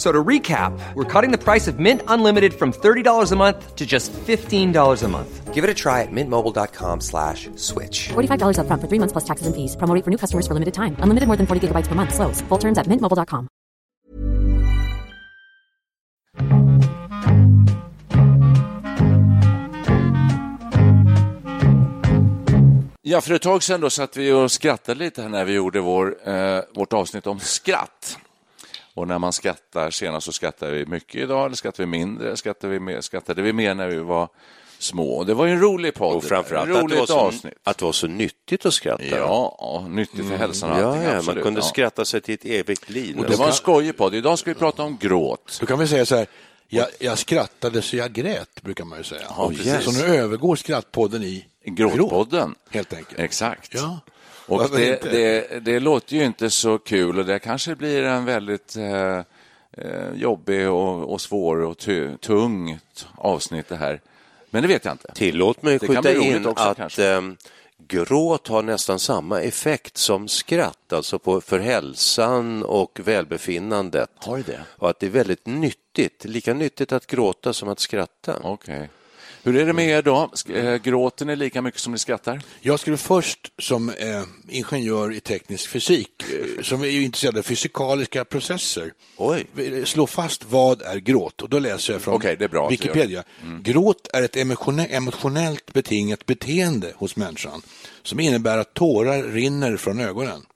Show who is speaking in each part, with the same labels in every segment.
Speaker 1: So to recap, we're cutting the price of Mint Unlimited from $30 a month to just $15 a month. Give it a try at mintmobile.com slash switch.
Speaker 2: $45 upfront for three months plus taxes and fees. Promo rate for new customers for limited time. Unlimited more than 40 gigabytes per month. Slows. Full terms at mintmobile.com.
Speaker 3: Ja, för ett tag sedan då satt vi och skrattade lite här när vi gjorde vår, eh, vårt avsnitt om skratt. Och när man skrattar senast så skrattar vi mycket idag, eller skrattar vi mindre? Skrattar vi mer, skrattade vi mer när vi var små? Det var ju en rolig podd.
Speaker 4: Och framförallt att det, var så,
Speaker 3: avsnitt.
Speaker 4: att det var så nyttigt att skratta.
Speaker 3: Ja, nyttigt för hälsan och
Speaker 4: Ja,
Speaker 3: allting.
Speaker 4: ja, man
Speaker 3: absolut.
Speaker 4: kunde
Speaker 3: ja.
Speaker 4: skratta sig till ett evigt liv.
Speaker 3: Och det var en skojig podd. Idag ska vi prata om gråt.
Speaker 5: Då kan vi säga så här, jag, jag skrattade så jag grät, brukar man ju säga.
Speaker 3: Ja, precis.
Speaker 5: Så nu övergår skrattpodden i
Speaker 3: Gråtpodden.
Speaker 5: gråt, helt enkelt.
Speaker 3: Exakt.
Speaker 5: Ja.
Speaker 3: Och det, det, det låter ju inte så kul och det kanske blir en väldigt eh, eh, jobbig och, och svår och tu, tungt avsnitt det här. Men det vet jag inte.
Speaker 4: Tillåt mig skjuta in
Speaker 3: också,
Speaker 4: att
Speaker 3: kanske.
Speaker 4: ehm, gråt har nästan samma effekt som skratt, alltså på, för hälsan och välbefinnandet.
Speaker 3: Har det?
Speaker 4: Och att det är väldigt nyttigt, lika nyttigt att gråta som att skratta.
Speaker 3: Okej. Hur är det med er då? Eh, Gråter ni lika mycket som ni skrattar?
Speaker 5: Jag skulle först som eh, ingenjör i teknisk fysik, eh, som är intresserad av fysikaliska processer,
Speaker 4: Oj.
Speaker 5: slå fast vad är gråt. Och då läser jag från
Speaker 3: det.
Speaker 5: Wikipedia. Gråt är ett emotione- emotionellt betingat beteende hos människan som innebär att tårar rinner från ögonen.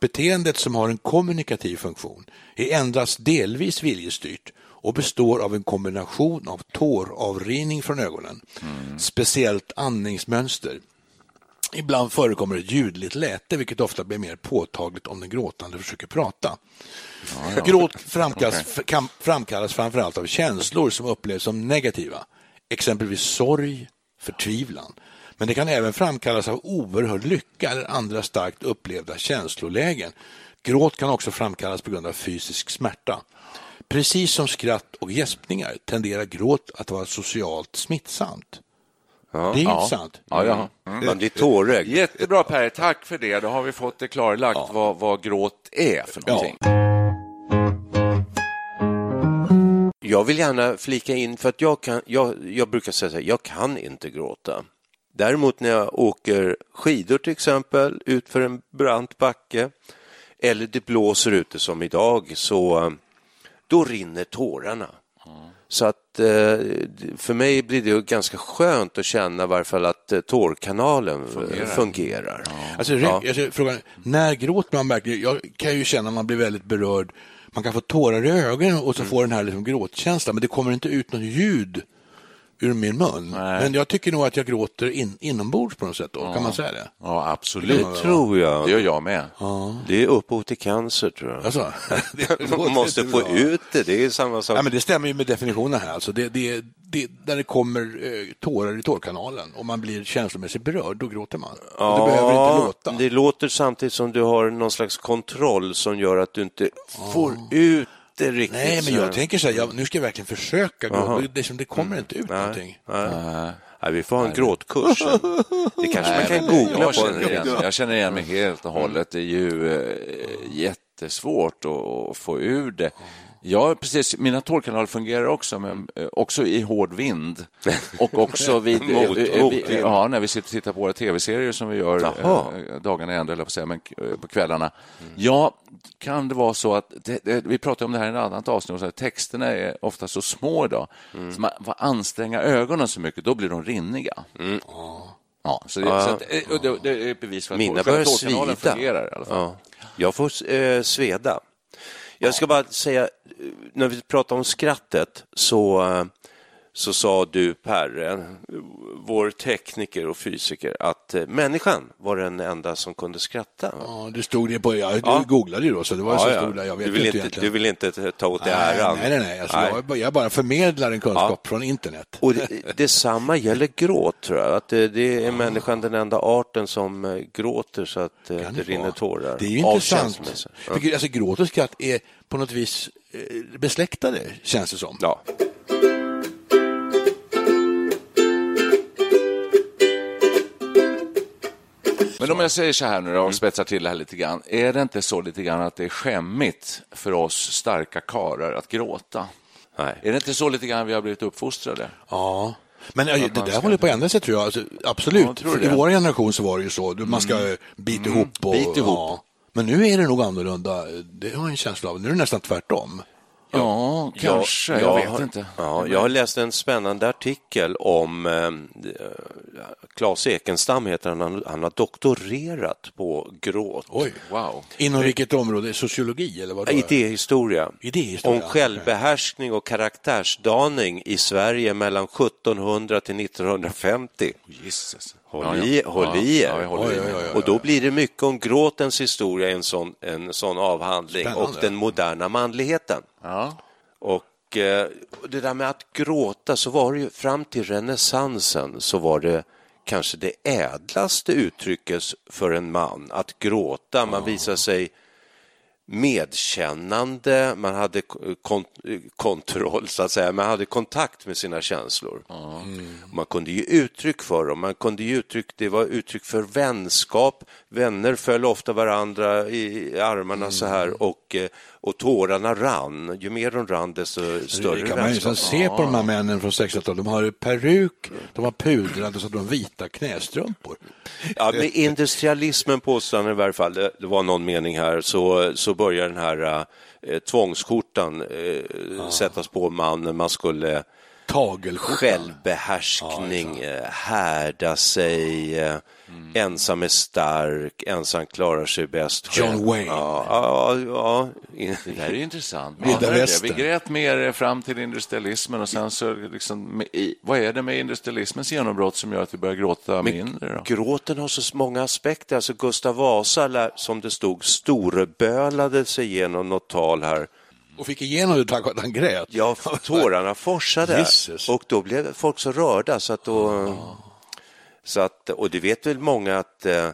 Speaker 5: Beteendet som har en kommunikativ funktion är endast delvis viljestyrt och består av en kombination av tåravrinning från ögonen, speciellt andningsmönster. Ibland förekommer ett ljudligt läte, vilket ofta blir mer påtagligt om den gråtande försöker prata. Gråt framkallas, kan, framkallas framförallt av känslor som upplevs som negativa, exempelvis sorg, förtvivlan. Men det kan även framkallas av oerhörd lycka eller andra starkt upplevda känslolägen. Gråt kan också framkallas på grund av fysisk smärta. Precis som skratt och gäspningar tenderar gråt att vara socialt smittsamt. Det är intressant.
Speaker 3: Ja, ja.
Speaker 4: Man blir tårögd.
Speaker 3: Jättebra Per, tack för det. Då har vi fått det klarlagt vad, vad gråt är för någonting.
Speaker 4: Jag vill gärna flika in, för att jag, kan, jag, jag brukar säga så här, jag kan inte gråta. Däremot när jag åker skidor till exempel, ut för en brant backe, eller det blåser ute som idag, så då rinner tårarna. Så att eh, för mig blir det ganska skönt att känna i varje fall att eh, tårkanalen fungerar. fungerar.
Speaker 5: Alltså,
Speaker 4: Ja.
Speaker 5: alltså, frågan, när gråter man verkligen? Jag kan ju känna att man blir väldigt berörd. Man kan få tårar i ögonen och så får den här liksom gråtkänslan, men det kommer inte ut något ljud ur min mun. Men jag tycker nog att jag gråter in, inombords på något sätt. Då. Kan man säga det?
Speaker 3: Ja, absolut.
Speaker 4: Det tror jag.
Speaker 3: Det gör jag med.
Speaker 4: Det är upphov till cancer tror jag.
Speaker 5: Alltså, det
Speaker 4: Man måste få
Speaker 5: bra.
Speaker 4: ut det, det är samma sak.
Speaker 5: Ja, men det stämmer ju med definitionen här. Alltså det, det, det, där det kommer eh, tårar i tårkanalen och man blir känslomässigt berörd, då gråter man. Och det behöver inte låta.
Speaker 4: Det låter samtidigt som du har någon slags kontroll som gör att du inte får ut det riktigt.
Speaker 5: Nej, men jag tänker så här, jag, nu ska jag verkligen försöka gråta. Det, det kommer inte ut någonting.
Speaker 4: Nej. Nej, vi får ha en gråtkurs. sen. Det kanske man kan
Speaker 3: men
Speaker 4: googla
Speaker 3: jag
Speaker 4: på.
Speaker 3: känner,
Speaker 4: en
Speaker 3: igen, jag känner igen mig helt och hållet. Det är ju eh, jättesvårt att, att få ur det. Ja, precis. Mina tårkanaler fungerar också, men eh, också i hård vind. Och också vid,
Speaker 4: Mot-
Speaker 3: eh, eh, vi- ja, när vi sitter och tittar på våra tv-serier som vi gör
Speaker 4: Jaha.
Speaker 3: dagarna i ända, på säga, men på kvällarna. Ja, kan det vara så att, det, det, vi pratade om det här i ett annat avsnitt, så här, texterna är ofta så små idag, så man får anstränga ögonen så mycket, då blir de rinniga. Ja, så det,
Speaker 4: Ja.
Speaker 3: så att, och det, det är ett bevis för att
Speaker 4: Mina börjar svida.
Speaker 3: fungerar i alla fall.
Speaker 4: Ja. Jag får eh, sveda. Jag ska bara säga, eh, när vi pratar om skrattet så, eh, så sa du Per, eh, vår tekniker och fysiker, att eh, människan var den enda som kunde skratta.
Speaker 5: Ja, det stod det på, ja, du
Speaker 4: Ja.
Speaker 5: googlade ju då, så det var
Speaker 4: Ja,
Speaker 5: så
Speaker 4: ja.
Speaker 5: stod där. Jag vet
Speaker 4: du, vill
Speaker 5: inte
Speaker 4: du vill inte ta åt dig äran?
Speaker 5: nej, nej, nej. Alltså,
Speaker 4: Nej.
Speaker 5: Jag, jag bara förmedlar en kunskap från internet.
Speaker 4: Och det, detsamma gäller gråt, tror jag. Att det, det är människan den enda arten som eh, gråter så att eh,
Speaker 5: Kan
Speaker 4: det rinner tårar.
Speaker 5: Det är ju intressant. För, alltså, gråt och skratt är på något vis besläktade, känns det som.
Speaker 4: Ja.
Speaker 3: Men om jag säger så här nu då, och spetsar till det här lite grann. Är det inte så lite grann att det är skämmigt för oss starka karlar att gråta?
Speaker 4: Nej.
Speaker 3: Är det inte så lite grann vi har blivit uppfostrade?
Speaker 5: Ja. Men det där håller på att ändra sig tror jag. Alltså, absolut.
Speaker 3: Ja, tror
Speaker 5: I vår generation så var det ju så. Man ska mm. bita ihop. Och,
Speaker 3: bit ihop.
Speaker 5: Ja. Men nu är det nog annorlunda. Det har jag en känsla av. Nu är det nästan tvärtom.
Speaker 3: Ja, kanske. Jag, vet
Speaker 4: har,
Speaker 3: inte.
Speaker 4: Ja, jag har läst en spännande artikel om eh, Claes Ekenstam, heter han. han. Han har doktorerat på gråt.
Speaker 5: Oj.
Speaker 3: Wow.
Speaker 5: Inom vilket område? Sociologi eller vad? då?
Speaker 4: Idéhistoria.
Speaker 5: Idéhistoria,
Speaker 4: Om självbehärskning och karaktärsdaning i Sverige mellan 1700 till 1950.
Speaker 3: Jesus.
Speaker 4: Håll
Speaker 3: Ja, ja.
Speaker 4: i, håll
Speaker 3: Ja,
Speaker 4: i er.
Speaker 3: ja, jag håller
Speaker 5: Oj,
Speaker 3: i
Speaker 5: oj,
Speaker 3: mig.
Speaker 5: oj, oj.
Speaker 4: Och då blir det mycket om gråtens historia i en sån, en sån avhandling
Speaker 5: Spännande.
Speaker 4: och den moderna manligheten.
Speaker 3: Ja.
Speaker 4: Och eh, det där med att gråta, så var det ju fram till renässansen så var det kanske det ädlaste uttrycket för en man, att gråta. Man visade sig medkännande, man hade kon kontroll, så att säga. Man hade kontakt med sina känslor. Man kunde ge uttryck för dem. Man kunde ge uttryck, det var uttryck för vänskap. Vänner föll ofta varandra i armarna så här och, eh, och tårarna rann. Ju mer de rann, desto större
Speaker 5: Det kan man ju liksom se på de här männen från 60-talet. De har peruk, de har pudrade så de har vita knästrumpor.
Speaker 4: Ja, med industrialismen påstår han i varje fall, det, det var någon mening här, så, så börjar den här eh, tvångsskjortan eh, sättas på mannen. Man skulle
Speaker 5: Tagelskjortan.
Speaker 4: självbehärskning, eh, härda sig, eh, ensam är stark, ensam klarar sig bäst.
Speaker 5: John. Wayne.
Speaker 4: Ja, ja, ja.
Speaker 3: Det här är ju intressant. Ja, det. Vi grät mer fram till industrialismen och sen så liksom, vad är det med industrialismens genombrott som gör att vi börjar gråta mindre? Då?
Speaker 4: Gråten har så många aspekter. Alltså Gustav Vasa, som det stod, storebölade sig genom något tal här.
Speaker 5: Och fick igenom det tack vare att han grät.
Speaker 4: Ja, tårarna forsade
Speaker 5: Jesus.
Speaker 4: och då blev folk så rörda så att då... Så att, och det vet väl många att eh,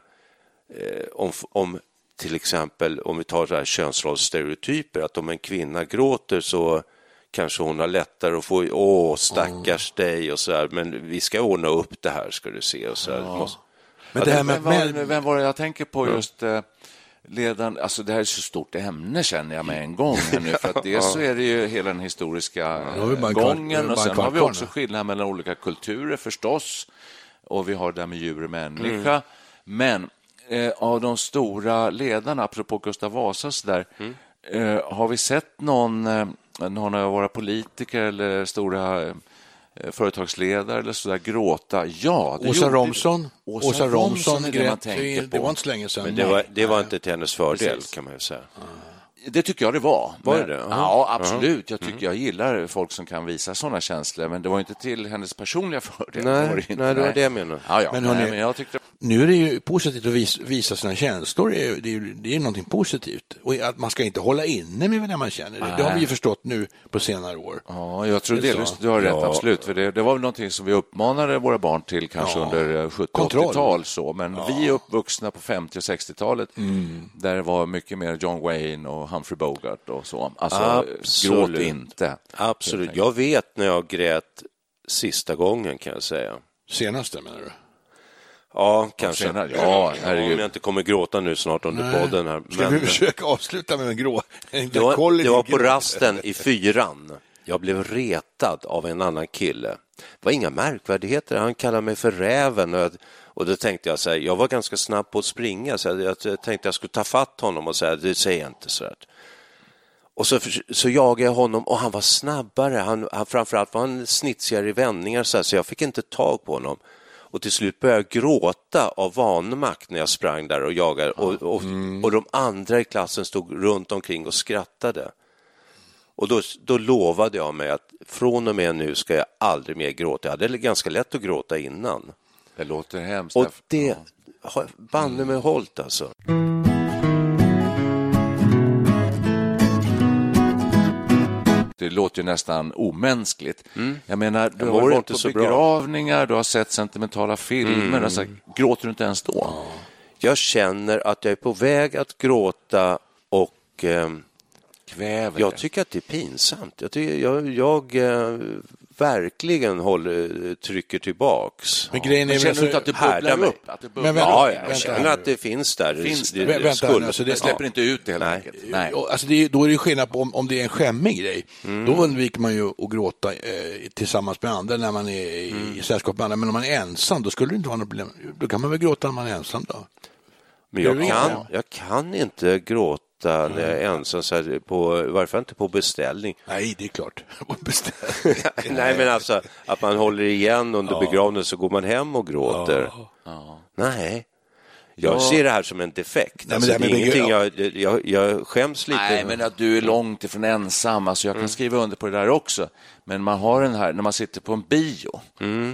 Speaker 4: eh, om, om till exempel om vi tar så här könsrollsstereotyper, att om en kvinna gråter så kanske hon har lättare att få, åh stackars dig och så här, men vi ska ordna upp det här ska du se och så här. Måste,
Speaker 5: Men det här med
Speaker 3: vem, var, vem var det? Jag tänker på just eh, ledaren, alltså det här är så stort ämne känner jag med en gång här nu, för att dels så är det ju hela den historiska eh,
Speaker 5: kvart-
Speaker 3: gången och
Speaker 5: en
Speaker 3: sen har vi också skillnad mellan olika kulturer förstås och vi har det där med djur och människa. Men eh, av de stora ledarna, apropå Gustav Vasa så där, eh, har vi sett någon, eh, någon av våra politiker eller stora eh, företagsledare eller så där gråta? Ja, det
Speaker 5: Åsa
Speaker 3: gjorde-
Speaker 5: Romson.
Speaker 3: Åsa,
Speaker 5: Åsa
Speaker 3: Romson
Speaker 5: Romson
Speaker 3: är det man
Speaker 5: grät.
Speaker 3: tänker
Speaker 5: Det,
Speaker 3: på.
Speaker 5: det var inte så länge sedan.
Speaker 4: men det var, det var inte till hennes fördel
Speaker 3: Precis.
Speaker 4: kan man ju säga.
Speaker 3: Det tycker jag det var.
Speaker 4: Var
Speaker 3: Men-
Speaker 4: det det?
Speaker 3: Ja, absolut. Jag tycker jag gillar folk som kan visa sådana känslor, men det var inte till hennes personliga fördel.
Speaker 4: Nej,
Speaker 3: det var det inte.
Speaker 4: nej, det var det jag menade.
Speaker 3: Ja, ja.
Speaker 5: Men hörni-
Speaker 3: nej, men jag tyckte...
Speaker 5: Nu är det ju positivt att vis, visa sina känslor. Det är, det, är, det är någonting positivt. Och att man ska inte hålla inne med det man känner. Det, det har vi ju förstått nu på senare år.
Speaker 3: Ja, jag tror
Speaker 5: Det är
Speaker 3: delvis du har rätt,
Speaker 4: Ja.
Speaker 3: absolut. För det, det var väl någonting som vi uppmanade våra barn till kanske
Speaker 5: Ja.
Speaker 3: under eh, 70
Speaker 5: Kontroll.
Speaker 3: 80-tal. Så. Men vi är uppvuxna på 50 och 60-talet
Speaker 5: Mm.
Speaker 3: där det var mycket mer John Wayne och Humphrey Bogart och så. Alltså,
Speaker 4: Absolut.
Speaker 3: gråt inte.
Speaker 4: Absolut. Jag vet när jag grät sista gången kan jag säga.
Speaker 5: Senaste menar du?
Speaker 4: Ja, kanske.
Speaker 3: senare. Ja, herregud.
Speaker 4: Om jag inte kommer gråta nu snart under podden här.
Speaker 5: Ska vi försöka avsluta med en grå? En
Speaker 4: det, var, det var på rasten i fyran. Jag blev retad av en annan kille. Det var inga märkvärdigheter. Han kallade mig för räven. Och, jag, och då tänkte jag så här, jag var ganska snabb på att springa så jag, jag tänkte jag skulle ta fatt honom och säga, det säger jag inte så här. Och så, så jagade jag honom och han var snabbare. Han, han, framförallt var han snitsigare i vändningar så, här, så jag fick inte tag på honom. Och till slut började jag gråta av vanmakt när jag sprang där och jagade och, och, och de andra i klassen stod runt omkring och skrattade. Och då, då lovade jag mig att från och med nu ska jag aldrig mer gråta. Jag hade ganska lätt att gråta innan.
Speaker 3: Det låter hemskt.
Speaker 4: Och det har banne mig hållit alltså.
Speaker 3: Det låter ju nästan omänskligt. Jag menar, du har varit på
Speaker 4: så bra.
Speaker 3: begravningar, du har sett sentimentala filmer. Alltså, gråter du inte ens då?
Speaker 4: Jag känner att jag är på väg att gråta och
Speaker 3: Kväver
Speaker 4: jag tycker att det är pinsamt. Jag, tycker, jag, jag eh, verkligen håller, trycker tillbaks.
Speaker 5: Men grejen är
Speaker 3: Men känner du inte att det bubblar
Speaker 4: mig.
Speaker 3: upp? Att det bubblar
Speaker 5: Men vänta,
Speaker 4: Ja, jag
Speaker 5: vänta
Speaker 4: känner att det finns där.
Speaker 3: Finns det?
Speaker 4: det,
Speaker 5: Vä- vänta nu, alltså det-
Speaker 3: släpper inte ut det helt
Speaker 4: Nej.
Speaker 3: enkelt. Nej.
Speaker 5: Alltså det är, då är det skillnad på om, om det är en skämmig grej.
Speaker 4: Mm.
Speaker 5: Då undviker man ju att gråta eh, tillsammans med andra när man är i,
Speaker 4: Mm.
Speaker 5: sällskap med andra. Men om man är ensam, då skulle det inte vara något problem. Då kan man väl gråta när man är ensam då?
Speaker 4: Men jag kan, jag kan inte gråta jag är ensam, så här, på, i varje fall inte på beställning.
Speaker 5: Nej, det är klart. Beställ.
Speaker 4: Nej, men alltså att man håller igen under begravningen så går man hem och gråter. Nej, jag ser det här som en defekt.
Speaker 5: men
Speaker 4: Alltså,
Speaker 5: det
Speaker 4: det är ingenting
Speaker 5: begravning-
Speaker 4: jag, jag, jag skäms lite.
Speaker 3: Nej, men att du är långt ifrån ensam. Alltså jag kan skriva under på det där också. Men man har den här, när man sitter på en bio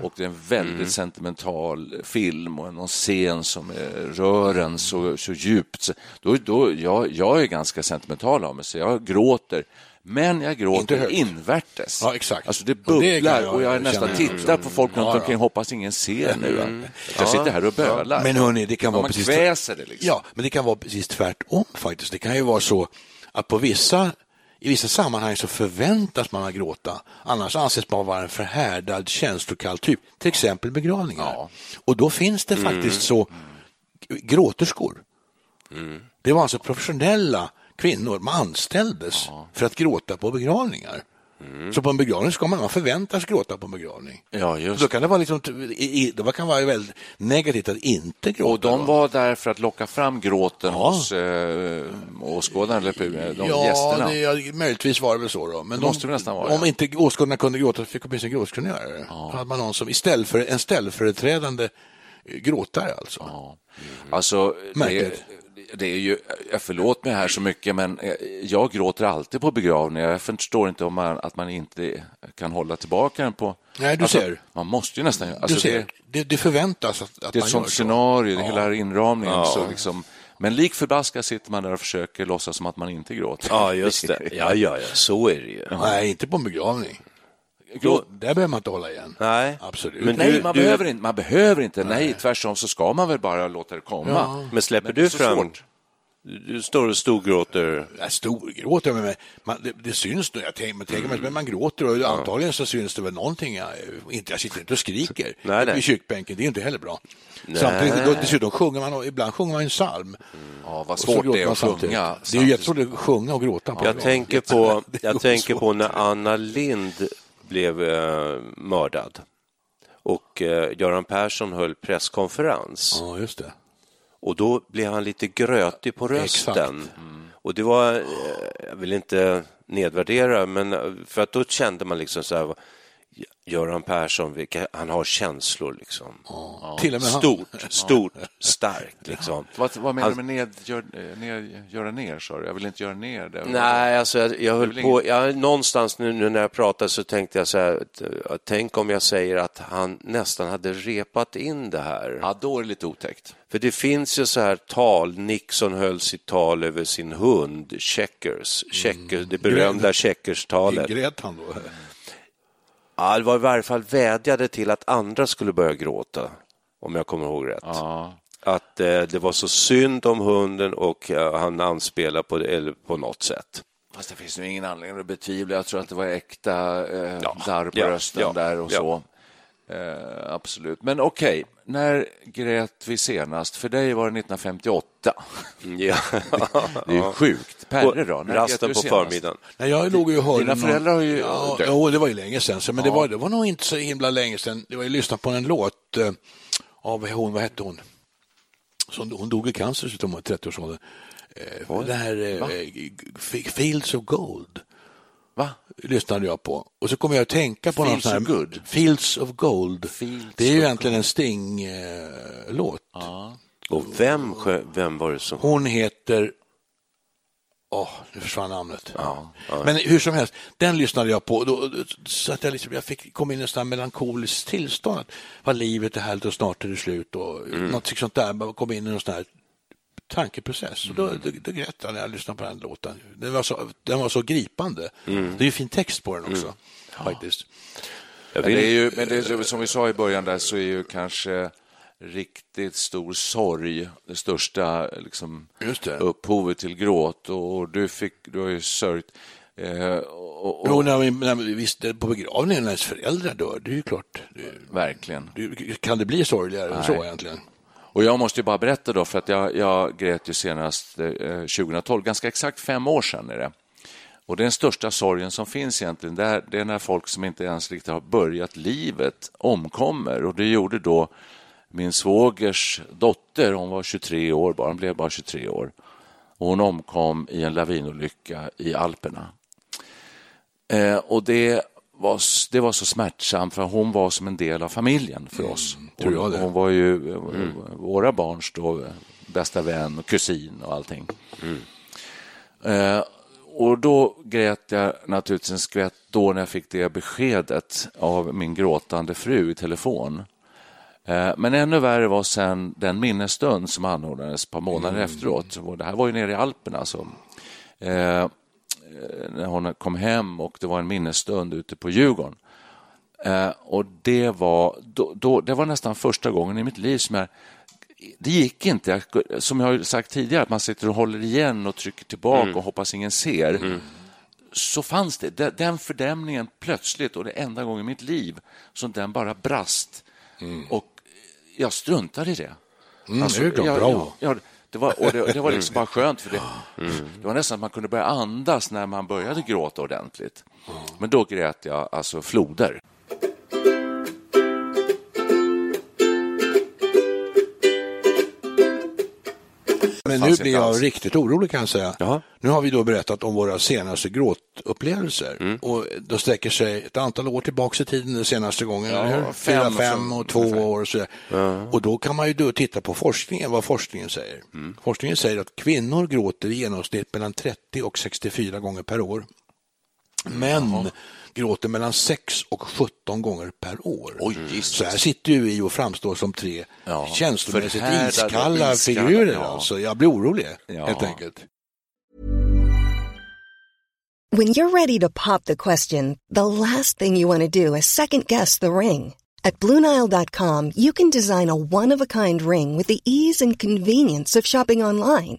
Speaker 3: och det är en väldigt sentimental film och någon scen som är, rör en så, så djupt. Så Då, då, jag, jag är ganska sentimental av mig, så jag gråter. Men jag gråter invärtes.
Speaker 5: Ja, exakt.
Speaker 3: Alltså det
Speaker 5: Och det
Speaker 3: bubblar
Speaker 5: kan
Speaker 3: och
Speaker 5: jag
Speaker 3: jag, nästan tittar på folk runt
Speaker 5: Ja, ja.
Speaker 3: omkring hoppas ingen ser nu. Att jag sitter här och bölar.
Speaker 5: Men hörni, det kan
Speaker 3: Ja,
Speaker 5: vara
Speaker 3: man
Speaker 5: precis...
Speaker 3: kväser det liksom.
Speaker 5: Ja, men det kan vara precis tvärtom faktiskt. Det kan ju vara så att på vissa i vissa sammanhang så förväntas man att gråta, annars anses man vara en förhärdad känslokall typ, till exempel begravningar.
Speaker 3: Ja.
Speaker 5: Och då finns det faktiskt så gråterskor. Det var alltså professionella kvinnor, man anställdes för att gråta på begravningar. Så på en begravning ska man, man förväntas gråta på en begravning.
Speaker 3: Ja, just
Speaker 5: Då kan det vara, liksom, då kan vara väldigt negativt att inte gråta.
Speaker 3: Och de var där för att locka fram gråten
Speaker 5: Ja.
Speaker 3: hos eh, åskådarna, eller de
Speaker 5: ja,
Speaker 3: gästerna.
Speaker 5: Det, ja, möjligtvis var det väl så. Då. Men
Speaker 3: Det måste det nästan vara,
Speaker 5: Om
Speaker 3: ja.
Speaker 5: inte åskådarna kunde gråta så fick de åtminstone gråtskunniga göra det. Då hade man någon som istället för en ställföreträdande gråtare alltså.
Speaker 3: Ja. Alltså, det. Det är ju, jag förlåt mig här så mycket, men eh, jag gråter alltid på begravningar. Jag förstår inte om man, att man inte kan hålla tillbaka den på...
Speaker 5: Nej, du
Speaker 3: alltså,
Speaker 5: ser.
Speaker 3: Man måste ju nästan... Alltså,
Speaker 5: du ser,
Speaker 3: det,
Speaker 5: det, det förväntas att, att
Speaker 3: det är ett sånt
Speaker 5: så.
Speaker 3: scenario, det hela inramningen. Så liksom, men lik förbaskat sitter man där och försöker låtsas som att man inte gråter.
Speaker 4: Ja, just det. Ja, ja, ja, så är det ju.
Speaker 5: Nej, inte på en begravning. Då, där behöver man inte hålla igen.
Speaker 4: Nej.
Speaker 5: Absolut.
Speaker 4: Men
Speaker 3: Nej,
Speaker 4: du-
Speaker 3: man,
Speaker 4: du-
Speaker 3: behöver inte, man behöver inte. Nej, tvärtom så ska man väl bara låta det komma.
Speaker 4: Men släpper
Speaker 3: Men
Speaker 4: du fram...
Speaker 3: svårt.
Speaker 4: Du står och storgråter.
Speaker 5: Jag storgråter, men man, det, det syns nog. Jag tänker, man tänker, men man gråter och antagligen så syns det väl någonting. Jag, inte, jag sitter inte och skriker
Speaker 4: Nej, nej.
Speaker 5: i kyrkbänken, det är inte heller bra. Samtidigt, då, dessutom sjunger man, ibland sjunger man en psalm.
Speaker 3: Ja, vad svårt det är att
Speaker 5: samtidigt.
Speaker 3: sjunga.
Speaker 5: Det är ju jättesvårt att sjunga och gråta. På
Speaker 4: Jag tänker på, jag tänker på när Anna Lind blev eh, mördad och eh, Göran Persson höll presskonferens.
Speaker 5: Ja, just det.
Speaker 4: Och då blev han lite grötig på rösten.
Speaker 3: Mm.
Speaker 4: Och det var, eh, jag vill inte nedvärdera, men eh, för att då kände man liksom så här, Göran Persson, vilka, han har känslor liksom.
Speaker 5: Till och med han.
Speaker 4: Stort, stort, starkt liksom.
Speaker 3: Vad, vad menar du med ned, gör, eh, ner, göra ner? Sa du? Jag vill inte göra ner det.
Speaker 4: Nej, alltså jag, jag höll på, jag, någonstans nu, nu när jag pratade så tänkte jag så här, att, att tänk om jag säger att han nästan hade repat in det här.
Speaker 3: Ja, då är det lite otäckt.
Speaker 4: För det finns ju så här tal, Nixon höll sitt tal över sin hund, Checkers, Checkers det berömda Checkers-talet.
Speaker 5: Grät han då?
Speaker 4: Ja, det var i varje fall vädjade till att andra skulle börja gråta, om jag kommer ihåg rätt.
Speaker 3: Ja.
Speaker 4: Att eh, det var så synd om hunden och eh, han anspelar på det eller på något sätt.
Speaker 3: Fast det finns ju ingen anledning att betvivla. Jag tror att det var äkta eh, darr på
Speaker 4: ja,
Speaker 3: rösten
Speaker 4: ja,
Speaker 3: där och
Speaker 4: ja.
Speaker 3: så. Eh, absolut. Men okej, när grät vi senast? För dig var det 1958.
Speaker 4: Ja.
Speaker 3: Det är ju sjukt. Perre då? När grät
Speaker 4: Rasten
Speaker 3: du
Speaker 4: på
Speaker 3: senast?
Speaker 4: förmiddagen.
Speaker 5: Nej, jag låg ju och hörde
Speaker 3: Dina föräldrar har ju
Speaker 5: ja,
Speaker 3: dött.
Speaker 5: Jo, det var ju länge sedan. så- Men det, var, det var nog inte så himla länge sedan. Det var ju lyssnat på en låt eh, av hon, vad hette hon? Som, hon dog i cancer så hon var 30-årsåldern. Eh, det här eh, Fields of Gold.
Speaker 3: Va?
Speaker 5: lyssnade jag på. Och så kom jag att tänka på någon
Speaker 3: Feels
Speaker 5: sån här
Speaker 3: of good.
Speaker 5: Fields of Gold.
Speaker 3: Fields
Speaker 5: det är ju egentligen en Sting-låt.
Speaker 4: Och vem, vem var det som...
Speaker 5: Hon heter... Åh, nu försvann namnet. Men hur som helst, den lyssnade jag på. Då, så att jag, liksom, jag fick kom in i en sån här melankoliskt tillstånd. Att, vad livet är härligt och snart är det slut. Och Något sånt där. Man kom in i en sån här tankeprocess. Och då, då, då grät jag när jag lyssnade på den låten. Den var så, den var så gripande. Det är ju fin text på den också. Faktiskt.
Speaker 4: Jag
Speaker 3: Men det är ju, men det är, som vi sa i början där så är ju kanske riktigt stor sorg det största liksom,
Speaker 5: det.
Speaker 3: upphovet till gråt. Och du, fick, du har ju sörjt. Eh, och, och,
Speaker 5: Jo, när vi, när vi, visst, på begravningen när ens föräldrar dör, det är ju klart. Det,
Speaker 3: Verkligen.
Speaker 5: det, kan det bli sorgligare än så egentligen?
Speaker 3: Och jag måste ju bara berätta då, för att jag, jag grät ju senast eh, 2012, ganska exakt fem år sedan är det. Och den största sorgen som finns egentligen, det är, det är när folk som inte ens riktigt har börjat livet omkommer. Och det gjorde då min svågers dotter, hon var 23 år bara, hon blev bara 23 år. Och hon omkom i en lavinolycka i Alperna. Eh, och det var, det var så smärtsamt, för hon var som en del av familjen för oss.
Speaker 5: tror jag det.
Speaker 3: hon var ju eh, våra barns då, bästa vän och kusin och allting. Eh, och då grät jag naturligtvis en skvätt då när jag fick det beskedet av min gråtande fru i telefon. Eh, Men ännu värre var sen den minnesstund som anordnades ett par månader efteråt. Och Det här var ju nere i Alperna. Alltså. Eh, när hon kom hem och det var en minnesstund ute på Djurgården. Eh, och det var, då, då, det var nästan första gången i mitt liv som jag det gick inte, Jag- som jag har sagt tidigare, att man sitter och håller igen och trycker tillbaka och hoppas ingen ser. Så fanns det, De- den fördämningen plötsligt, och det enda gången i mitt liv som den bara brast. Och jag struntade i det.
Speaker 5: Mm, det är
Speaker 3: jag-
Speaker 5: bravo.
Speaker 3: jag- Ja, det var, och det, det var liksom bara skönt, för det, det var nästan att man kunde börja andas när man började gråta ordentligt. Men då grät jag alltså floder.
Speaker 5: Men nu blir jag riktigt orolig kan jag säga.
Speaker 4: Jaha.
Speaker 5: Nu har vi då berättat om våra senaste gråtupplevelser. Och då sträcker sig ett antal år tillbaka i tiden den senaste gången.
Speaker 3: Ja,
Speaker 5: eller hur? Fyra,
Speaker 3: fem
Speaker 5: fem och två
Speaker 3: ungefär.
Speaker 5: år och så Och då kan man ju då titta på forskningen, vad forskningen säger. Forskningen säger att kvinnor gråter i genomsnitt mellan 30 och 64 gånger per år. Män gråter mellan 6 och 17 gånger per år.
Speaker 3: Oj,
Speaker 5: så här sitter ju vi och framstår som tre
Speaker 3: Ja,
Speaker 5: känslomässigt iskalla,
Speaker 3: iskalla,
Speaker 5: figurer.
Speaker 3: ja.
Speaker 5: Alltså. Jag blir orolig,
Speaker 3: Ja.
Speaker 5: helt enkelt.
Speaker 6: When you're ready to pop the question, the last thing you want to do is second guess the ring. At Bluenile.com, you can design a one of a kind ring with the ease and convenience of shopping online.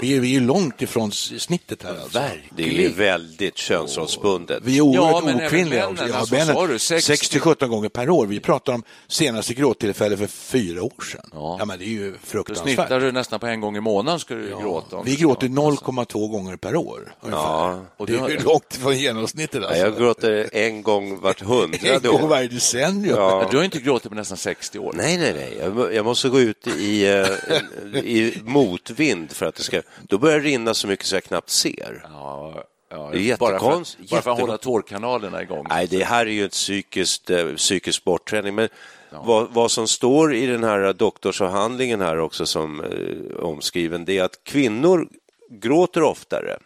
Speaker 5: Vi är, vi är långt ifrån snittet här alltså.
Speaker 4: Det är ju väldigt könsrollsbundet.
Speaker 5: Vi är oerhört
Speaker 3: Ja,
Speaker 5: okvinnliga
Speaker 3: männen.
Speaker 5: Ja,
Speaker 3: alltså,
Speaker 5: männen,
Speaker 3: sa du, 60
Speaker 5: 60-17 gånger per år. Vi pratar om senaste gråttillfälle för fyra år sedan.
Speaker 3: Ja.
Speaker 5: Ja, men det är ju
Speaker 3: Då
Speaker 5: fruktansvärt.
Speaker 3: snittar du nästan på en gång i månaden ska du gråta. om
Speaker 5: Vi gråter
Speaker 3: ska-
Speaker 5: 0,2 gånger per år. Ungefär.
Speaker 4: Ja.
Speaker 5: Och det är ju långt från genomsnittet.
Speaker 4: Ja,
Speaker 5: Alltså.
Speaker 4: jag gråter en gång vart
Speaker 5: en
Speaker 4: hundrade
Speaker 5: gång
Speaker 4: år.
Speaker 5: varje decennium.
Speaker 4: Ja.
Speaker 3: Du har inte gråtit på nästan 60 år.
Speaker 4: Nej, nej, nej. Jag, jag måste gå ut i, eh, i motvind för att det ska... Då börjar det rinna så mycket så jag knappt ser.
Speaker 3: Ja, ja,
Speaker 4: Det är
Speaker 3: bara för,
Speaker 4: jättekonst-
Speaker 3: bara för att hålla tårkanalerna igång.
Speaker 4: Nej, det här är ju ett psykiskt, eh, psykisk bortträning. Men vad, vad som står i den här doktorsavhandlingen här också som eh, omskriven, det är att kvinnor gråter oftare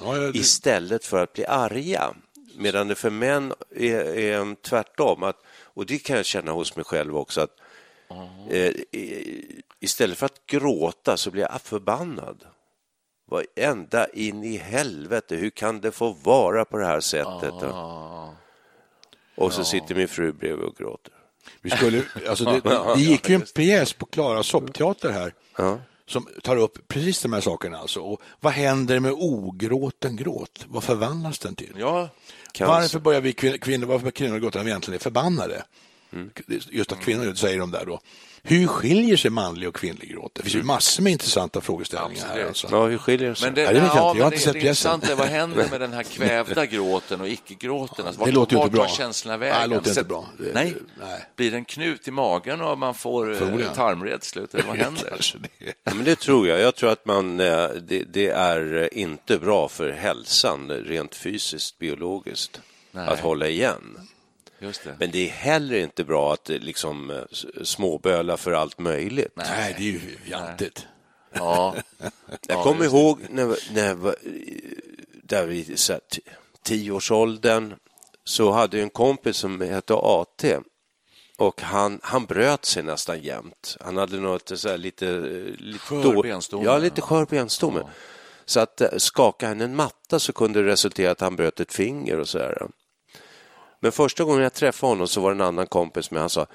Speaker 5: Ja, ja, det-
Speaker 4: istället för att bli arga. Medan det för män är, är tvärtom. Att, och det kan jag känna hos mig själv också. att eh, i- Istället för att gråta så blir jag förbannad. Vad ända in i helvete, hur kan det få vara på det här sättet? Och så sitter min fru bredvid och gråter.
Speaker 5: Vi skulle, alltså det, det gick ju en pjäs på Klara soppteater här som tar upp precis de här sakerna. Alltså. Och vad händer med ogråten gråt? Vad förvandlas den till?
Speaker 3: Ja.
Speaker 5: Varför börjar vi kvin- kvinnor, varför börjar kvinnor gråta när vi egentligen är förbannade?
Speaker 4: Mm.
Speaker 5: Just att kvinnor säger de där då. Hur skiljer sig manlig och kvinnlig gråt? Det finns ju massor med intressanta frågeställningar här. Alltså.
Speaker 4: Ja, hur skiljer sig?
Speaker 3: Men det,
Speaker 5: Ja, det vet jag
Speaker 3: ja,
Speaker 5: inte. Jag har inte sett
Speaker 3: det
Speaker 5: pjäsen.
Speaker 3: är vad händer med den här kvävda gråten och icke-gråten? Alltså, vart,
Speaker 5: Det låter ju
Speaker 3: vart
Speaker 5: inte bra.
Speaker 3: tar känslorna
Speaker 5: Nej,
Speaker 3: vägen?
Speaker 5: det låter inte bra. Det-
Speaker 3: nej.
Speaker 5: nej.
Speaker 3: Blir det en knut i magen och man får eh,
Speaker 5: Förmodligen.
Speaker 3: tarmredslut? Vad händer?
Speaker 5: Det.
Speaker 4: Ja, men det tror jag. Jag tror att man, eh, det, det är inte bra för hälsan rent fysiskt, biologiskt,
Speaker 3: Nej.
Speaker 4: att hålla igen.
Speaker 3: Just det.
Speaker 4: Men det är heller inte bra att eh, liksom eh, småböla för allt möjligt.
Speaker 5: Nej, det är ju fjantigt.
Speaker 3: Ja.
Speaker 4: Jag kommer ihåg när, när jag var, där vid så här, t- tioårsåldern så hade jag en kompis som hette AT och han, han bröt sig nästan jämt. Han hade något så här lite... eh, lite
Speaker 3: Skör benstomme.
Speaker 4: Ja, lite skör benstomme. Så att eh, skaka han en matta så kunde det resultera att han bröt ett finger och så här. Men första gången jag träffade honom så var det en annan kompis med han sa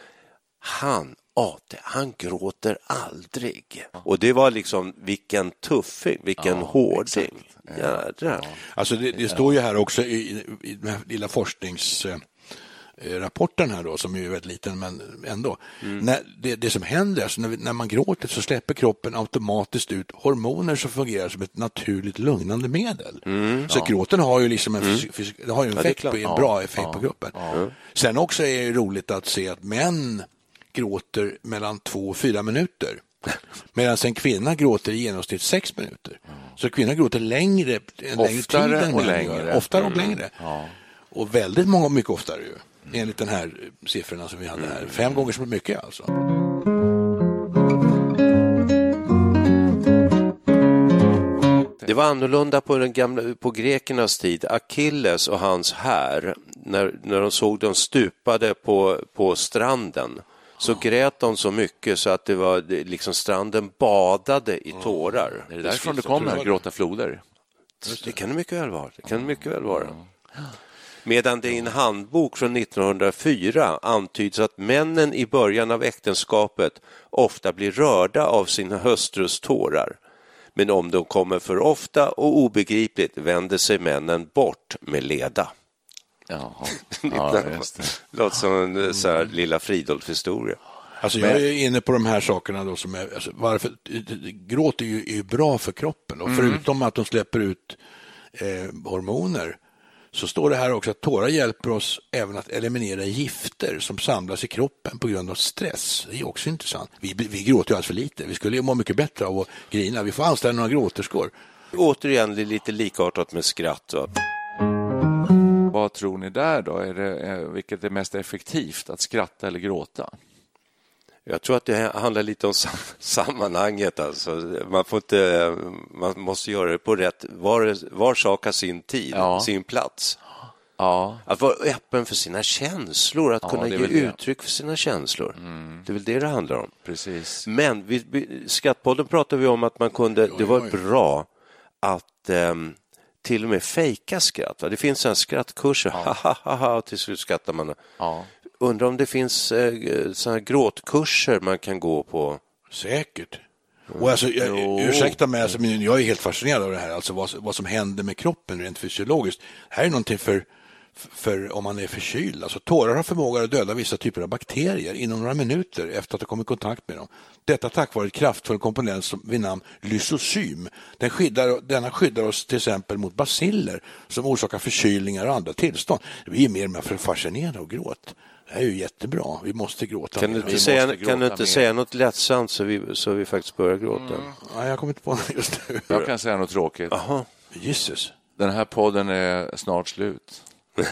Speaker 4: han, AT, han gråter aldrig. Och det var liksom vilken tuffing, vilken hårding. Jädrar.
Speaker 5: Alltså det, det står ju här också i, i den här lilla forskningsrapporten här då, som är väldigt liten, men ändå. När det, det som händer, alltså när, vi, när man gråter så släpper kroppen automatiskt ut hormoner som fungerar som ett naturligt lugnande medel. Så gråten har ju liksom en, fysi- det har ju en,
Speaker 4: Ja,
Speaker 5: effekt på, en bra effekt på kroppen. Sen också är det roligt att se att män gråter mellan två och fyra minuter. Medan en kvinna gråter i genomsnitt sex minuter. Så kvinnor gråter längre, en längre tid
Speaker 3: Oftare
Speaker 5: än
Speaker 3: och
Speaker 5: män
Speaker 3: längre.
Speaker 5: gör. Oftare och längre. Och väldigt många, mycket oftare ju. Enligt den här siffrorna som vi hade här. Fem gånger så mycket alltså.
Speaker 4: Det var annorlunda på, den gamla, på grekernas tid. Achilles och hans här, när, när de såg dem stupade på, på stranden, så grät de så mycket så att det var liksom stranden badade i tårar.
Speaker 3: Är det därifrån det kommer, gråta floder?
Speaker 4: Det kan det mycket väl vara. Det kan det mycket väl vara. Medan det i en handbok från 1904 antyds att männen i början av äktenskapet ofta blir rörda av sina hustrus tårar. Men om de kommer för ofta och obegripligt vänder sig männen bort med leda.
Speaker 3: Jaha. Ja, just det.
Speaker 4: Låter som en så här, lilla Fridolf-historia.
Speaker 5: Alltså jag är inne på de här sakerna då som är, alltså varför, gråt är ju, är ju bra för kroppen och förutom att de släpper ut eh, hormoner så står det här också att tårar hjälper oss även att eliminera gifter som samlas i kroppen på grund av stress. Det är också intressant. Vi, vi gråter ju alldeles för lite. Vi skulle ju må mycket bättre av att grina. Vi får anställa några gråterskor.
Speaker 4: Återigen det är lite likartat med skratt. Va?
Speaker 3: Vad tror ni där då? Är det, är, vilket är mest effektivt, att skratta eller gråta?
Speaker 4: Jag tror att det handlar lite om sam sammanhanget. Alltså. Man, får inte, man måste göra det på rätt... Var, var sak har sin tid,
Speaker 3: Ja.
Speaker 4: sin plats.
Speaker 3: Ja,
Speaker 4: Att vara öppen för sina känslor, att
Speaker 3: Ja,
Speaker 4: kunna ge.
Speaker 3: Mm.
Speaker 4: uttryck för sina känslor. Det är väl det det handlar om.
Speaker 3: precis.
Speaker 4: Men vi, vi, Skattpodden pratade vi om att man kunde, det var bra att ehm, till och med fejka skratt. Va? Det finns en skrattkurser, ha ha ha ha, och till slut skrattar man.
Speaker 3: Ja.
Speaker 4: Undrar om det finns eh, såna här gråtkurser man kan gå på.
Speaker 5: Säkert. Och alltså, jag, ursäkta mig, alltså, men jag är helt fascinerad av det här, alltså vad, vad som händer med kroppen rent fysiologiskt. Det här är någonting för, för om man är förkyld. Alltså, tårar har förmåga att döda vissa typer av bakterier inom några minuter efter att ha kommit i kontakt med dem. Detta tack vare ett kraftfull komponent som, vid namn lysosym. Den skyddar, denna skyddar oss till exempel mot basiller som orsakar förkylningar och andra tillstånd. Vi är mer och mer fascinerade av gråt. Det här är ju jättebra. Vi måste gråta.
Speaker 4: Kan du inte, säga, kan du inte säga något lättsamt så vi, så vi faktiskt börjar gråta?
Speaker 5: Mm. Nej, jag kommer inte på något just nu.
Speaker 3: Jag kan säga något tråkigt.
Speaker 4: Aha.
Speaker 5: Jesus.
Speaker 3: Den här podden är snart slut.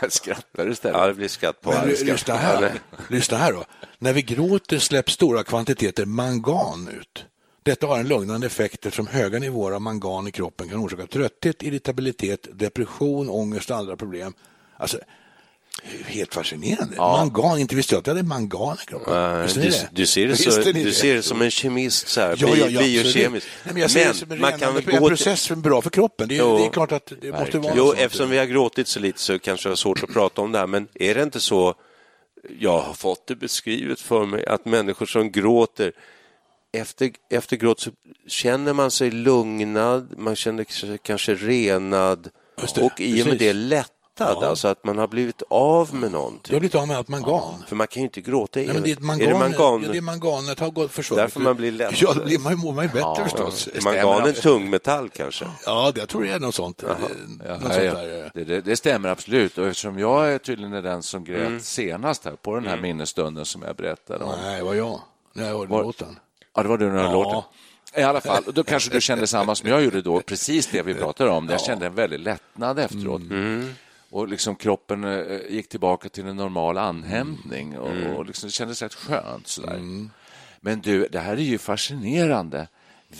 Speaker 3: Jag skrattar istället.
Speaker 4: Ja, det blir skatt på
Speaker 5: Men lyssna här. lyssna här då. När vi gråter släpps stora kvantiteter mangan ut. Detta har en lugnande effekt eftersom höga nivåer av mangan i kroppen kan orsaka trötthet, irritabilitet, depression, ångest och andra problem. Alltså, helt fascinerande. Mangan, inte visste jag att jag hade mangan i kroppen.
Speaker 4: Ja, du,
Speaker 5: det?
Speaker 4: du, ser det så, du
Speaker 5: det?
Speaker 4: ser det som en kemist, så här,
Speaker 5: Ja, ja, ja,
Speaker 4: biokemiskt.
Speaker 5: Nej, men jag ser det som en,
Speaker 4: man
Speaker 5: ren,
Speaker 4: kan
Speaker 5: en
Speaker 4: gå till...
Speaker 5: process är bra för kroppen. Det är,
Speaker 4: Jo.
Speaker 5: det är klart att det måste vara
Speaker 4: Jo, eftersom vi har gråtit så lite så kanske jag har svårt att prata om det här, men är det inte så, jag har fått det beskrivet för mig, att människor som gråter, efter, efter gråt så känner man sig lugnad, man känner sig kanske renad
Speaker 5: det,
Speaker 4: och i och med det lättad, alltså att man har blivit av med någonting.
Speaker 5: Jag har blivit av med allt mangan.
Speaker 4: För man kan ju inte gråta
Speaker 5: Nej, men det är, mangan,
Speaker 4: Är det mangan?
Speaker 5: Ja, det är manganet har gått försvunnit.
Speaker 4: Därför man blir lätt.
Speaker 5: Ja, det blir man, mår man ju bättre förstås.
Speaker 4: Mangan är en tungmetall kanske?
Speaker 5: Ja, det, jag tror det är något sånt.
Speaker 3: Ja,
Speaker 5: något sånt där.
Speaker 3: det, det, det stämmer absolut. Och eftersom jag är tydligen är den som grät
Speaker 4: Mm.
Speaker 3: senast här på den här minnesstunden som jag berättade om.
Speaker 5: Nej, det var jag. När jag hörde
Speaker 3: Var-
Speaker 5: låten.
Speaker 3: Ja, det var du när jag
Speaker 5: Ja.
Speaker 3: låten. I alla fall, och då kanske du kände samma som jag gjorde då, precis det vi pratade om. Jag kände en väldig lättnad efteråt.
Speaker 4: Mm.
Speaker 3: Och liksom kroppen eh, gick tillbaka till en normal anhämtning och,
Speaker 4: Mm.
Speaker 3: och liksom, det kändes rätt skönt. Sådär. Men du, det här är ju fascinerande.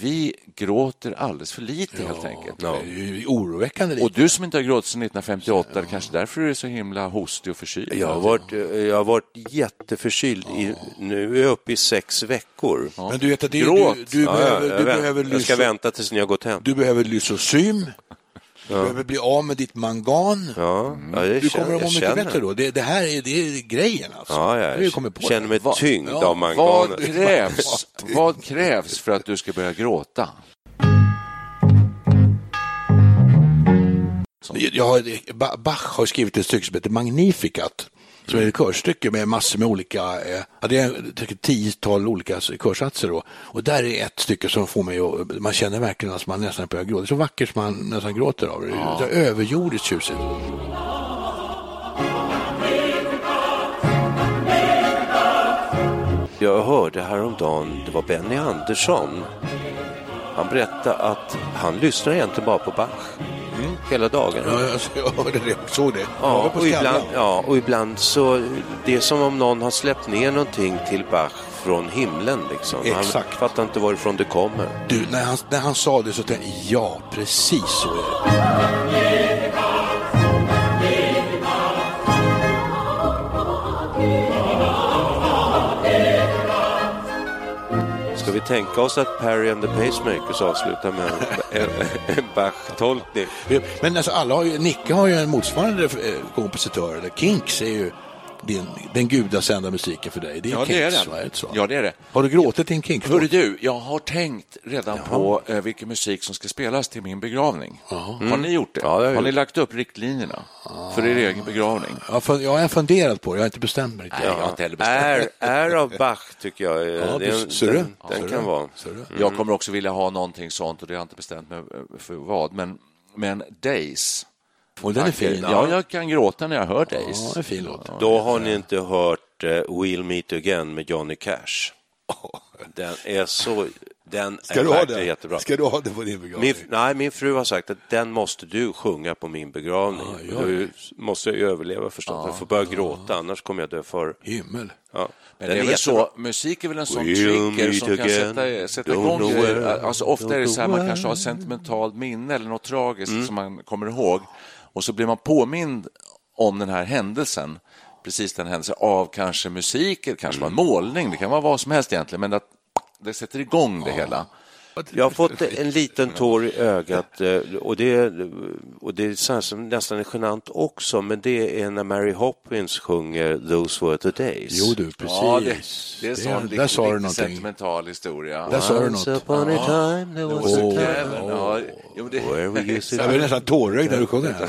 Speaker 3: Vi gråter alldeles för lite helt enkelt.
Speaker 5: Ju oroväckande lite.
Speaker 3: Och du som inte har gråtit sedan 1958, det kanske därför du är så himla hostig och förkyld.
Speaker 4: Jag har varit, jag har varit jätteförkyld. I, nu är jag uppe i sex veckor.
Speaker 5: Men du vet att det är,
Speaker 3: Gråt.
Speaker 5: du, du
Speaker 4: Ja,
Speaker 5: behöver,
Speaker 4: jag,
Speaker 5: du
Speaker 4: vänt-
Speaker 5: behöver
Speaker 4: jag ska vänta tills ni har gått hem.
Speaker 5: Du behöver lysosym. Du behöver bli av med ditt mangan.
Speaker 4: Ja, ja, jag
Speaker 5: Du
Speaker 4: känner,
Speaker 5: kommer att må
Speaker 4: jag
Speaker 5: mycket bättre då. Det, det här är, det är grejen alltså.
Speaker 4: Ja,
Speaker 5: Det
Speaker 4: ja,
Speaker 5: har vi
Speaker 4: jag
Speaker 5: kommit på
Speaker 4: känner
Speaker 5: det.
Speaker 4: mig tyngd av manganet.
Speaker 3: Vad krävs, vad krävs för att du ska börja gråta?
Speaker 5: Jag har, Ba- Bach har skrivit ett stycke som heter Magnificat. Som är ett körstycke med massor med olika, eh, ja, det är ett tiotal olika körsatser. Då. Och där är ett stycke som får mig att, man känner verkligen att man nästan börjar gråta. Det är så vackert som man nästan gråter av det. Det är överjordiskt tjusigt.
Speaker 4: Jag hörde häromdagen, det var Benny Andersson. Han berättade att han lyssnar egentligen bara på Bach. Hela dagen.
Speaker 5: Ja, jag hörde det, jag såg det.
Speaker 4: Ja, och ibland, ja, och ibland så, det är som om någon har släppt ner någonting till Bach från himlen. Liksom.
Speaker 5: Exakt.
Speaker 4: Han fattar inte varifrån det kommer.
Speaker 5: Du, när han, när han sa det så tänkte jag, ja, precis så är det.
Speaker 4: Tänka oss att Perry and the Pacemakers avslutar med en, en, en Bach-tolkning?
Speaker 5: Men alltså alla har ju, Nicke har ju en motsvarande eh, kompositör, eller Kinks är ju din, den gudasända musiken för dig. Det är
Speaker 3: Ja,
Speaker 5: Kinks,
Speaker 3: det.
Speaker 5: Är det så?
Speaker 3: Ja, det är det.
Speaker 5: Har du gråtit i en Kinks?
Speaker 3: Hörru du, jag har tänkt redan på eh, vilken musik som ska spelas till min begravning. Har ni gjort det?
Speaker 4: Ja, det har jag
Speaker 3: har ni lagt upp riktlinjerna för er egen begravning?
Speaker 5: Ja, för, jag har funderat på det, jag har inte bestämt mig riktigt.
Speaker 3: Jag bestämt
Speaker 4: Är, är av Bach tycker jag.
Speaker 5: Ja,
Speaker 4: det den, den kan vara.
Speaker 3: Jag kommer också vilja ha någonting sånt och det har jag inte bestämt mig för vad. Men, men Days.
Speaker 5: Och den är fin.
Speaker 3: Ja, jag kan gråta när jag hör
Speaker 5: Ja, det är en fin låt.
Speaker 4: Då har ni inte hört eh, We'll Meet Again med Johnny Cash. Den är så... Den
Speaker 5: Ska
Speaker 4: är
Speaker 5: du ha
Speaker 4: verkligen
Speaker 5: det?
Speaker 4: jättebra.
Speaker 5: Ska du ha det på din begravning?
Speaker 4: Min, nej, min fru har sagt att den måste du sjunga på min begravning.
Speaker 5: Ja,
Speaker 4: du måste jag ju överleva förstås. jag får börja gråta, annars kommer jag dö för...
Speaker 5: Himmel.
Speaker 4: Ja.
Speaker 3: Men
Speaker 4: Den
Speaker 3: det är väl
Speaker 4: jättebra.
Speaker 3: så, musik är väl en sån
Speaker 4: We'll
Speaker 3: trigger som kan
Speaker 4: again.
Speaker 3: sätta, sätta
Speaker 4: Don't
Speaker 3: igång grejer. Alltså ofta är det så här, man kanske har sentimentalt minne eller något tragiskt
Speaker 4: Mm.
Speaker 3: som man kommer ihåg och så blir man påmind om den här händelsen, precis den händelsen, av kanske musik, eller kanske
Speaker 4: Mm.
Speaker 3: en målning, det kan vara vad som helst egentligen, men att det sätter igång det hela.
Speaker 4: Jag har fått en liten tår i ögat eh, och det, och det är nästan är genant också, men det är när Mary Hopkins sjunger Those were the days.
Speaker 5: Jo du, precis.
Speaker 3: Ja, det, det är sån
Speaker 5: där sa du
Speaker 3: sentimental historia.
Speaker 5: Där sa du något.
Speaker 4: upon a time there was a
Speaker 5: Åh.
Speaker 4: cabin
Speaker 3: Ja, jo, men det,
Speaker 4: where we used to...
Speaker 5: Jag blir nästan tårögd när du sjunger här.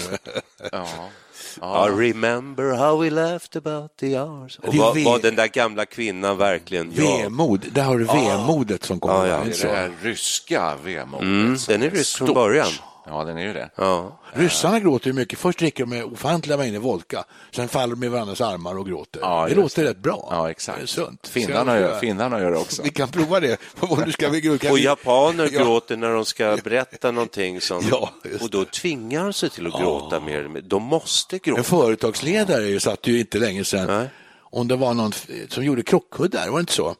Speaker 3: Ja.
Speaker 4: I remember how we laughed about the hours. Och
Speaker 5: är
Speaker 4: vad,
Speaker 5: ve-
Speaker 4: vad den där gamla kvinnan verkligen gör.
Speaker 5: Vemod, där har du vemodet som kommer.
Speaker 4: Ja, ja.
Speaker 3: Det är det här ryska vemodet.
Speaker 4: Mm, den är rysk från början.
Speaker 3: Ja, den är ju det.
Speaker 4: Ja.
Speaker 5: Ryssarna gråter ju mycket. Först dricker de med ofantliga mängder vodka, sen faller de i varandras armar och gråter.
Speaker 3: Ja,
Speaker 5: det låter rätt bra.
Speaker 3: Ja, exakt.
Speaker 5: Det är sunt.
Speaker 3: Finnarna gör, finnarna gör det också.
Speaker 5: Vi kan prova det. Ska vi, kan
Speaker 4: Och japaner
Speaker 5: Ja.
Speaker 4: gråter när de ska berätta någonting som...
Speaker 5: Ja,
Speaker 4: och då tvingar de sig till att gråta mer. eller mindre. De måste
Speaker 5: En
Speaker 4: gråta.
Speaker 5: företagsledare satt ju inte länge sedan,
Speaker 4: Nej.
Speaker 5: om det var någon som gjorde krockkuddar, var det inte så?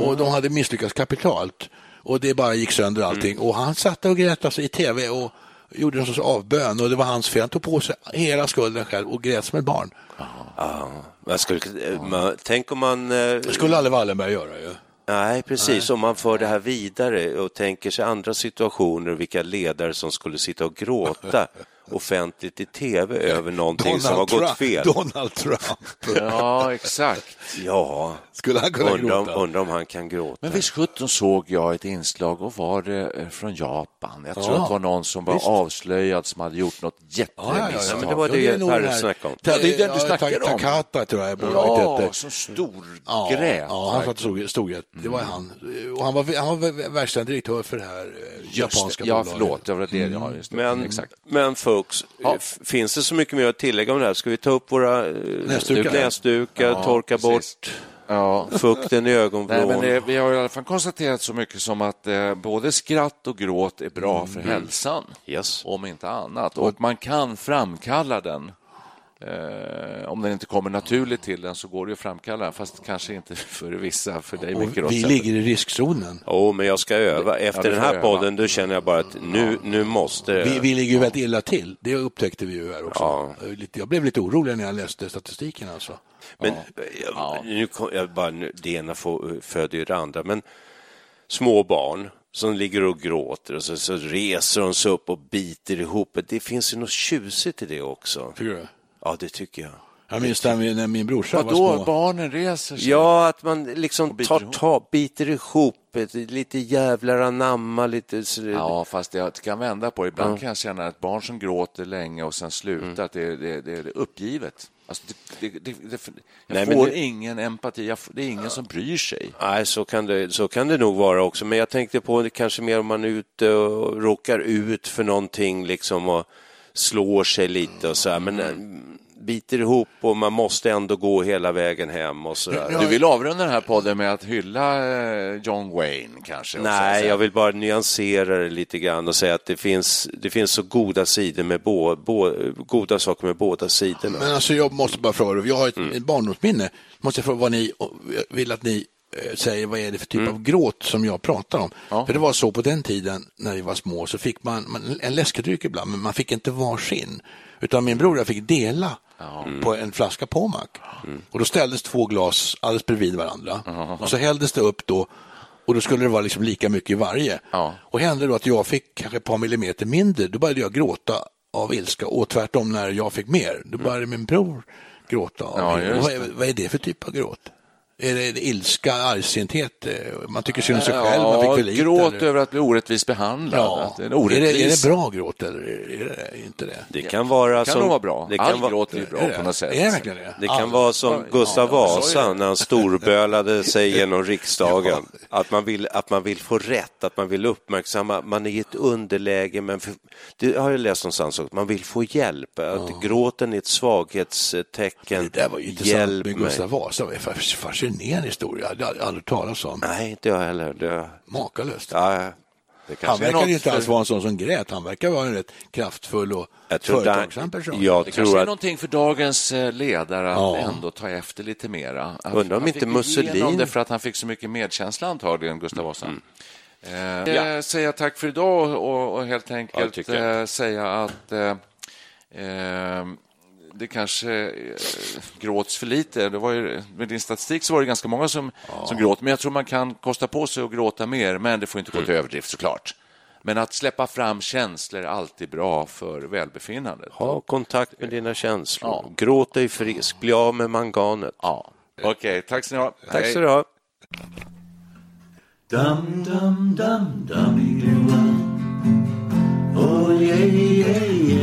Speaker 5: Och de hade misslyckats kapitalt och det bara gick sönder allting.
Speaker 4: Mm.
Speaker 5: Och han satt och grät alltså, i tv och gjorde någon sorts avbön och det var hans fel. Han tog på sig hela skulden själv och grät som ett barn.
Speaker 4: Ja, man skulle, man, tänk om man... eh,
Speaker 5: Det skulle aldrig Wallenberg göra ju.
Speaker 4: Nej, precis. Om man för det här vidare och tänker sig andra situationer vilka ledare som skulle sitta och gråta offentligt i tv över någonting som har gått
Speaker 5: Trump.
Speaker 4: fel.
Speaker 5: Donald Trump.
Speaker 3: Ja, exakt.
Speaker 4: Ja,
Speaker 5: Skulle han kunna
Speaker 4: undrar om,
Speaker 5: gråta?
Speaker 4: undrar om han kan gråta.
Speaker 3: Men visst sjutton såg jag ett inslag och var det eh, från Japan. Jag tror
Speaker 5: Ja,
Speaker 3: att det var någon som var
Speaker 5: visst.
Speaker 3: avslöjad som hade gjort något
Speaker 5: Ja, ja, ja,
Speaker 3: jättemisstag.
Speaker 4: men det var
Speaker 5: Ja,
Speaker 4: det Per snackade om.
Speaker 3: Ja, det är den du
Speaker 5: Ja,
Speaker 3: snackar
Speaker 5: Ta-
Speaker 3: om.
Speaker 5: Takata tror jag bolaget
Speaker 3: Ja, som stor
Speaker 5: Ja, ja, han satt stod, stod. Det var han. Och han var, han var verkställande direktör för det här eh, japanska
Speaker 3: det. Ja,
Speaker 5: bolaget.
Speaker 3: förlåt. Det var det. Ja, just det.
Speaker 4: Men,
Speaker 3: Exakt.
Speaker 4: men folks,
Speaker 3: Ja.
Speaker 4: f- finns det så mycket mer att tillägga om det här? Ska vi ta upp våra eh,
Speaker 5: Näsdukar.
Speaker 4: näsdukar
Speaker 3: Ja,
Speaker 4: torka
Speaker 3: precis.
Speaker 4: bort
Speaker 3: Ja.
Speaker 4: fukten i
Speaker 3: Nej,
Speaker 4: ögonvrån?
Speaker 3: men det, vi har i alla fall konstaterat så mycket som att eh, både skratt och gråt är bra för hälsan,
Speaker 4: Yes.
Speaker 3: om inte annat. Och man kan framkalla den. Eh, om den inte kommer naturligt till den så går det att framkalla fast kanske inte för vissa, för dig
Speaker 5: Och vi ligger i riskzonen.
Speaker 4: Jo, men jag ska öva. Efter
Speaker 3: du
Speaker 4: den här
Speaker 3: öva.
Speaker 4: podden, då känner jag bara att nu, nu måste...
Speaker 5: Vi, vi ligger ju väldigt illa till. Det upptäckte vi ju här också.
Speaker 4: Ja.
Speaker 5: Jag, blev lite orolig när jag läste statistiken. Alltså.
Speaker 4: Men jag, nu, kom- jag bara, nu, det ena får, föder ju det andra. Men små barn som ligger och gråter och så, så reser de sig upp och biter ihop. Det finns ju något tjusigt i det också.
Speaker 5: Du?
Speaker 4: Ja, det tycker jag.
Speaker 5: Jag minns när, när min brorsa var
Speaker 3: Vadå,
Speaker 5: små.
Speaker 3: barnen reser sig?
Speaker 4: Ja, att man liksom
Speaker 3: biter
Speaker 4: tar,
Speaker 3: ihop.
Speaker 4: tar, biter ihop, ett, lite jävlar anamma, lite... så-
Speaker 3: Ja, fast jag kan vända på det. Ibland kan jag känna att barn som gråter länge och sen slutar,
Speaker 4: Mm.
Speaker 3: att det, det, det är uppgivet. Alltså, det, det, det, det, jag
Speaker 4: Nej,
Speaker 3: får
Speaker 4: det-
Speaker 3: ingen empati, jag, får- det är ingen som bryr sig.
Speaker 4: Nej, så kan, det, så kan det nog vara också. Men jag tänkte på det kanske mer om man är ute och råkar ut för någonting liksom och slår sig lite och så här. Men äh, biter ihop och man måste ändå gå hela vägen hem och så där.
Speaker 3: Du vill avrunda den här podden med att hylla eh, John Wayne kanske?
Speaker 4: Nej, jag vill bara nyansera det lite grann och säga att det finns, det finns så goda sidor med bo, bo, goda saker med båda sidorna.
Speaker 5: Men alltså jag måste bara fråga, jag har ett,
Speaker 4: Mm.
Speaker 5: barndomsminne. Måste jag fråga vad ni vill att ni eh, säger, vad är det för typ
Speaker 4: Mm.
Speaker 5: av gråt som jag pratar om? För det var så på den tiden när vi var små så fick man, man en läskedryck ibland, men man fick inte varsin. Utan min bror jag fick dela på en flaska Pommac.
Speaker 4: Mm.
Speaker 5: Och då ställdes två glas alldeles bredvid varandra. Och så hälldes det upp då och då skulle det vara liksom lika mycket i varje.
Speaker 3: Ja.
Speaker 5: Och hände då att jag fick kanske ett par millimeter mindre, då började jag gråta av ilska och tvärtom när jag fick mer, då började min bror gråta. Av
Speaker 3: Ja,
Speaker 5: vad, vad är det för typ av gråt? Är det ilska, argsinthet? Man tycker synd om sig själv, man fick för lite?
Speaker 3: gråt
Speaker 5: eller?
Speaker 3: över att bli orättvist behandlad.
Speaker 5: Ja.
Speaker 3: Att det är, en
Speaker 5: Är, det,
Speaker 3: orättvis.
Speaker 5: är det bra gråt eller är det inte det?
Speaker 4: Det kan vara
Speaker 3: Det kan
Speaker 4: som...
Speaker 3: vara bra.
Speaker 4: Det kan
Speaker 3: All
Speaker 4: vara,
Speaker 3: gråt är bra
Speaker 5: Är det?
Speaker 3: på något sätt.
Speaker 5: Är det verkligen det?
Speaker 4: Det kan
Speaker 5: All-
Speaker 4: vara som Gustav
Speaker 3: ja,
Speaker 4: Vasa när han storbölade sig genom riksdagen. Att, man vill, att man vill få rätt, att man vill uppmärksamma, man är i ett underläge, men för, det har jag läst någonstans också, man vill få hjälp. Att gråten är ett svaghetstecken.
Speaker 5: Det där var ju intressant
Speaker 4: Hjälp
Speaker 5: med. Gustav Vasa, det en historia, det hade jag aldrig talat om.
Speaker 4: Nej, inte jag heller. Det,
Speaker 5: Makalöst.
Speaker 4: ja,
Speaker 3: Det
Speaker 5: Han
Speaker 3: kanske är
Speaker 5: verkar inte alls vara en sån som grät, han verkar vara en rätt kraftfull och företagsam person.
Speaker 4: jag
Speaker 3: Det kanske
Speaker 4: tror
Speaker 3: är
Speaker 4: att
Speaker 3: någonting för dagens eh, ledare att
Speaker 5: Ja.
Speaker 3: ändå ta efter lite mera.
Speaker 4: Undrar om
Speaker 3: han
Speaker 4: inte Mussolini-
Speaker 3: det för att han fick så mycket medkänsla antagligen, Gustav Vasa.
Speaker 4: Mm.
Speaker 3: Eh, ja. Säga tack för idag och, och helt
Speaker 4: Ja,
Speaker 3: enkelt
Speaker 4: jag.
Speaker 3: eh, säga att eh, eh, det kanske eh, gråts för lite. Det var ju, med din statistik så var det ganska många som, som gråt, men jag tror man kan kosta på sig att gråta mer, men det får inte gå till överdrift såklart. Men att släppa fram känslor är alltid bra för välbefinnandet.
Speaker 4: Ha kontakt med dina känslor.
Speaker 3: Ja.
Speaker 4: Gråt dig frisk. Bli av med manganet.
Speaker 3: Ja. Okej, tack ska ni ha.
Speaker 4: Tack så du ha.
Speaker 7: Dum dum dum dummy doo Oh yeah yeah yeah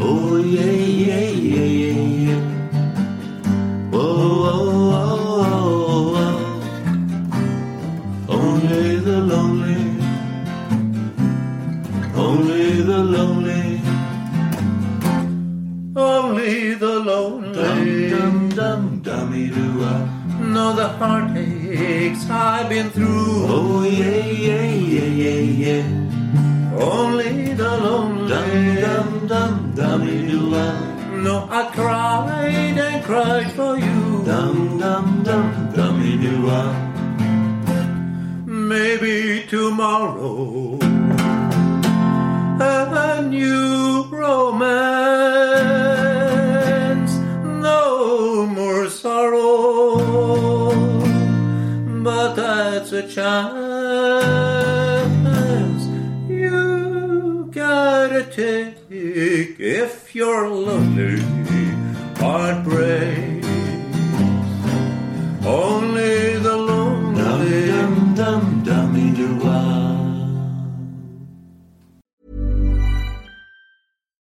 Speaker 7: Oh, yeah, yeah, yeah. I cried and cried for you. Dum dum dum dummy do Maybe tomorrow a new romance, no more sorrow, but that's a chance